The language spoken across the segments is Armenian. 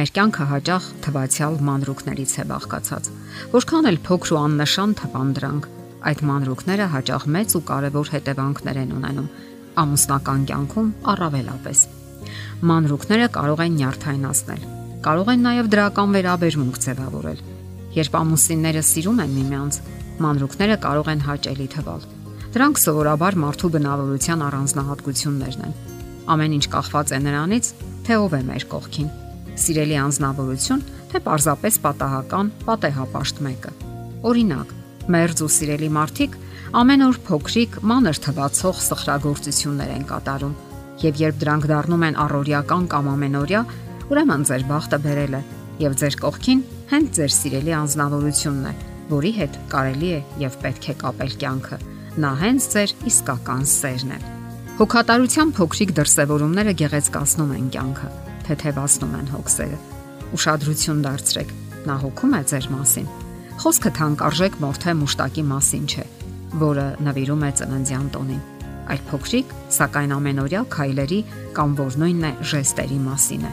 Մեր կյանքը հաճախ թվացial մանրուքներից է բաղկացած։ Որքան էլ փոքր ու աննշան թվան դրանք, այդ մանրուքները հաճախ մեծ ու կարևոր հետևանքներ են ունենում ամուսնական կյանքում առավելապես։ Մանրուքները կարող են նյարդայնացնել, կարող են նաև դրական վերաբերմունք ձևավորել։ Երբ ամուսինները սիրում են միմյանց, մանրուքները կարող են հաճելի թվալ։ Դրանք սովորաբար մարդու բնավորության առանձնահատկություններն են։ Ամեն ինչ կախված է նրանից, թե ով է մեր կողքին սիրելի անznավորություն, թե պարզապես պատահական պատեհապաշտ մեկը։ Օրինակ, մերձ ու սիրելի մարդիկ ամեն օր փոքրիկ մանր թվացող սխրագործություններ են կատարում, եւ երբ դրանք դառնում են առօրյական կամ ամենօրյա, ուրեմն ձեր բախտը բերել է եւ ձեր կողքին հենց ձեր սիրելի անznավորությունն է, որի հետ կարելի է եւ պետք է կապել կյանքը։ Նա հենց ձեր իսկական սերն է։ Հոգատարության փոքրիկ դրսևորումները գեղեցկացնում են կյանքը թեթևացնում են հոգսերը։ Ուշադրություն դարձրեք, նա հոգում է ձեր մասին։ Խոսքը թանկարժեք մորթե մուշտակի մասին չէ, որը նվիրում է ծննդյան տոնին, այլ փոքրիկ, սակայն ամենօրյա քայլերի կամ որ նույնն է ժեստերի մասին է։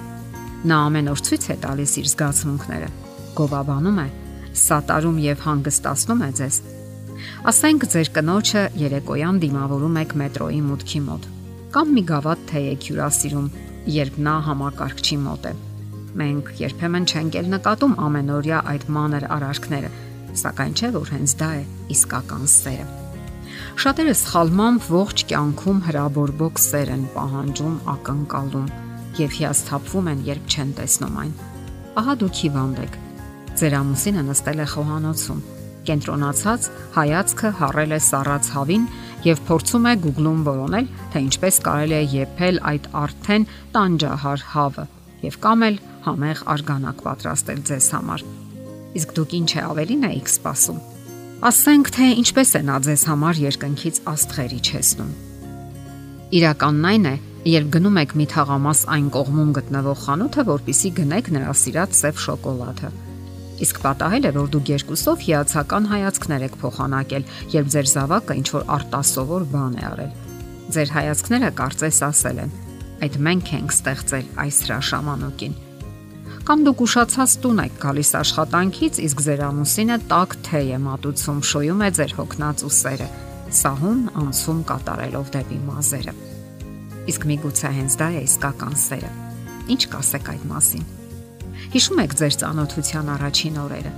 Նա ամեն օր ցույց է տալիս իր զգացմունքները, գովաբանում է, սատարում եւ հանգստացնում է ձեզ։ Ասենք ձեր կնոջը երեկոյան դիմավորում եք մետրոյի մուտքի մոտ կամ մի գավաթ թեյ եք հյուրասիրում երբ նա համակարգչի մոտ է։ Մենք երբեմն չենք էլ նկատում ամենօրյա այդ մանր արարքները, սակայն չէ որ հենց դա է իսկական սերը։ Շատերը սխալմամբ ողջ կյանքում հրաբորբոք սեր են պահանջում, ակնկալում եւ հիասթափվում են, երբ չեն տեսնում այն։ Ահա դուք հիվանդ եք։ Ձեր ամուսինը նստել է խոհանոցում, կենտրոնացած հայացքը հառել է սառած հավին եւ փորձում է Google-ում որոնել, թե ինչպես կարելի է եփել այդ արդեն տանջահար հավը եւ կամ էլ համեղ արգանակ պատրաստել ձեզ համար։ Իսկ դուք ինչ է ավելին եք սպասում։ Ասենք թե ինչպես է նա ձեզ համար երկնքից աստղեր իջեցնում։ Իրականն այն է, երբ գնում եք մի թաղամաս այն կողմում գտնվող խանութը, որpիսի գնեք նրա սիրած սև շոկոլադը Իսկ պատահել է, որ դուք երկուսով հիացական հայացքներ եք փոխանակել, երբ ձեր զավակը ինչ որ արտասովոր բան է արել։ Ձեր հայացքները կարծես ասել են. այդ մենք ենք ստեղծել այս հրաշամանոկին։ Կամ դուք ուշացած տուն եք գալիս աշխատանքից, իսկ ձեր ամուսինը տակ թե է մատուցում, շոյում է ձեր հոգնած ուսերը, սահուն անցում կատարելով դեպի մազերը։ Իսկ միգուցե հենց դա է իսկական սերը։ Ինչ կասեք այդ մասին։ Հիշում եք ձեր ծանոթության առաջին օրերը։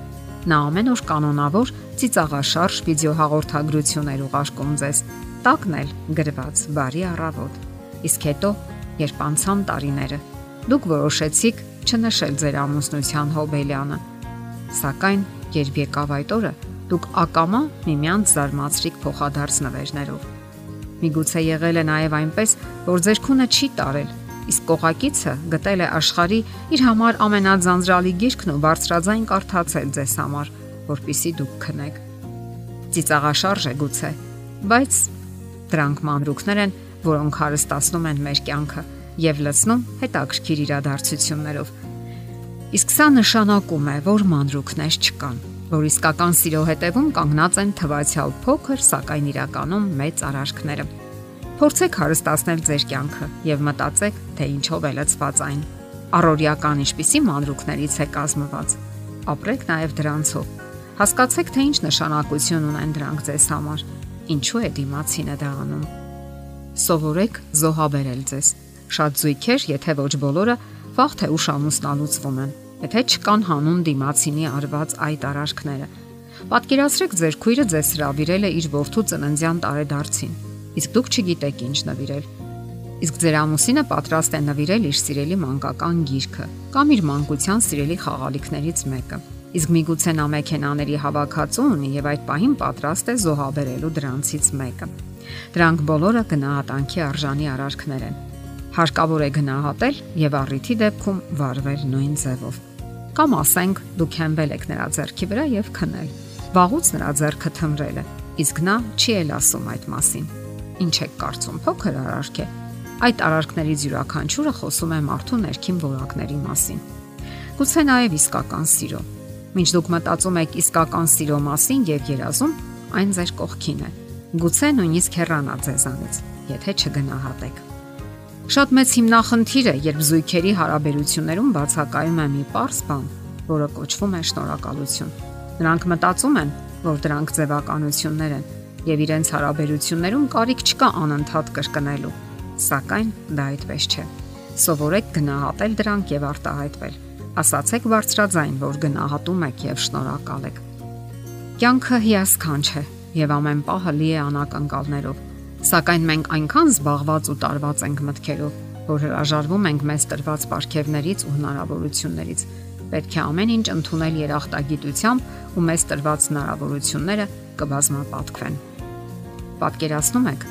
Նա ամեն օր կանոնավոր ծիծաղաշարժ վիդեո հաղորդագրություններ ուղարկում ձեզ։ Տակն էլ գրված բարի առավոտ։ Իսկ հետո, երբ անցան տարիները, դուք որոշեցիք չնշել ձեր ամուսնության հոբելյանը։ Սակայն, երբ եկավ այդ օրը, դուք ակամա միմյանց զարմացրիք փոխադարձ նվերներով։ Միգուցե եղել է նաև այնպես, որ ձեր քունը չի տարել իսկ կողակիցը գտել է աշխարի իր համար ամենաձանձրալի գիրքն ու բարձրաձայն կարդացել ձեզ համար, որpիսի դուք քնեք։ Ծիծաղաշարժ է գուցե, բայց դրանք մանրուքներ են, որոնք հարստացնում են մեր կյանքը եւ լցնում հետաքրքիր իրադարձություններով։ Իսկ սա նշանակում է, որ մանրուքներ չկան, որ իսկական սիրո հետևում կանգնած են թվացial փոքր, սակայն իրականում մեծ արարքները։ Փորձեք հարստացնել ձեր կյանքը եւ մտածեք, թե ինչով է լցված այն։ Առօրյական ինչպիսի մանրուքներից է կազմված։ Ապրեք նաեւ դրանցով։ Հասկացեք, թե ինչ նշանակություն ունեն դրանք ձեզ համար։ Ինչու է դիմացինը դա անում։ Սովորեք զոհաբերել ձեզ։ Շատ զույգեր, եթե ոչ բոլորը, վաղ թե ուշ ամուսնալուծվում են, եթե չկան հանուն դիմացինի արված այդ արարքները։ Պատկերացրեք ձեր քույրը ձեզ հravirել է իր ворթու ծննդյան տարեդարձին իսկ դուք չգիտեք ինչ նվիրել։ Իսկ ձեր ամուսինը պատրաստ է նվիրել իր սիրելի մանկական գիրքը կամ իր մանկության սիրելի խաղալիքներից մեկը։ Իսկ միգուցե նա մեքենաների հավաքածու ունի եւ այդ պահին պատրաստ է զոհաբերելու դրանցից մեկը։ Դրանք բոլորը գնահատանքի արժանի արարքներ են։ Հարկավոր է գնահատել եւ առիթի դեպքում վարվել նույն ձևով։ Կամ ասենք դուք հենվել եք նրա ձեռքի վրա եւ քնել։ Վաղուց նրա ձեռքը թմրել է, իսկ նա չի էլ ասում այդ մասին։ Ինչ եք կարծում, փոքր արարք է։ Այդ արարքներից յուրաքանչյուրը խոսում է մարդու ներքին որակների մասին։ Գուցե նաև իսկական սիրո։ Մինչ դուք մտածում եք իսկական սիրո մասին եւ երազում, այն ձեր կողքին է։ Գուցե նույնիսկ հեռանա ձեզանից, եթե չգնահատեք։ Շատ մեծ հիմնախնդիր է, երբ զույգերի հարաբերություններում բացակայում է մի པարս բան, որը կոչվում է շնորհակալություն։ Նրանք մտածում են, որ դրանք ձևականություններ են եւ իրենց հարաբերություններում կարիք չկա անընդհատ կրկնելու։ Սակայն դա այդպես չէ։ Սովորեք գնահատել դրանք եւ արտահայտվել։ Ասացեք բարձրաձայն, որ գնահատում եք եւ շնորհակալ եք։ Կյանքը հիասքանչ է եւ ամեն պահը լի է անակնկալներով Սակայն մենք այնքան զբաղված ու տարված ենք մտքերով, որ հրաժարվում ենք մեզ տրված ապարքևներից ու հնարավորություններից։ Պետք է ամեն ինչ ընդունել երախտագիտությամբ ու մեզ տրված հնարավորությունները կբազմապատկվեն։ Պատկերացնում եք,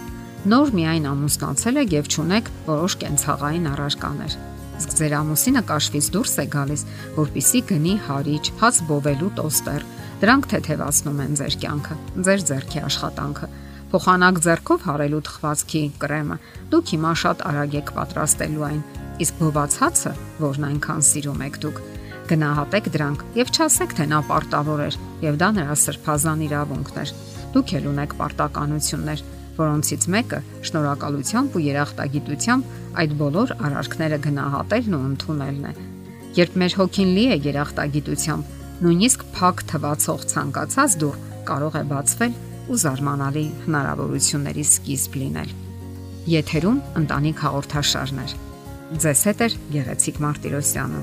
նոր միայն ամուսնացել եք եւ ճունեք որոշ կենցաղային առարկաներ։ Իսկ ձեր ամուսինը կաշվից դուրս է գալիս, որpիսի գնի հարիճ, հաց բովելու տոստեր։ Դրանք թեթևացնում են ձեր կյանքը, ձեր ձեռքի աշխատանքը փոխանակ ձեռքով հարելու թխվածքի կրեմը դուք հիմա շատ արագ եք պատրաստելու այն իսկ բոված հացը որն այնքան սիրում եք դուք գնահատեք դրանք եւ չասեք թե նա պարտավոր էր եւ դա նրա սրբազան իրավունքն էր դուք էլ ունեք պարտականություններ որոնցից մեկը շնորհակալությամբ ու երախտագիտությամբ այդ բոլոր արարքները գնահատելն ու ընդունելն է երբ մեր հոգին լի է երախտագիտությամբ նույնիսկ փակ թվացող ցանկացած դուռ կարող է բացվել ու զարմանալի հնարավորությունների սկիզբ լինել։ Եթերում ընտանիք հաղորդաշարներ։ Ձեզ հետ է Գեղեցիկ Մարտիրոսյանը։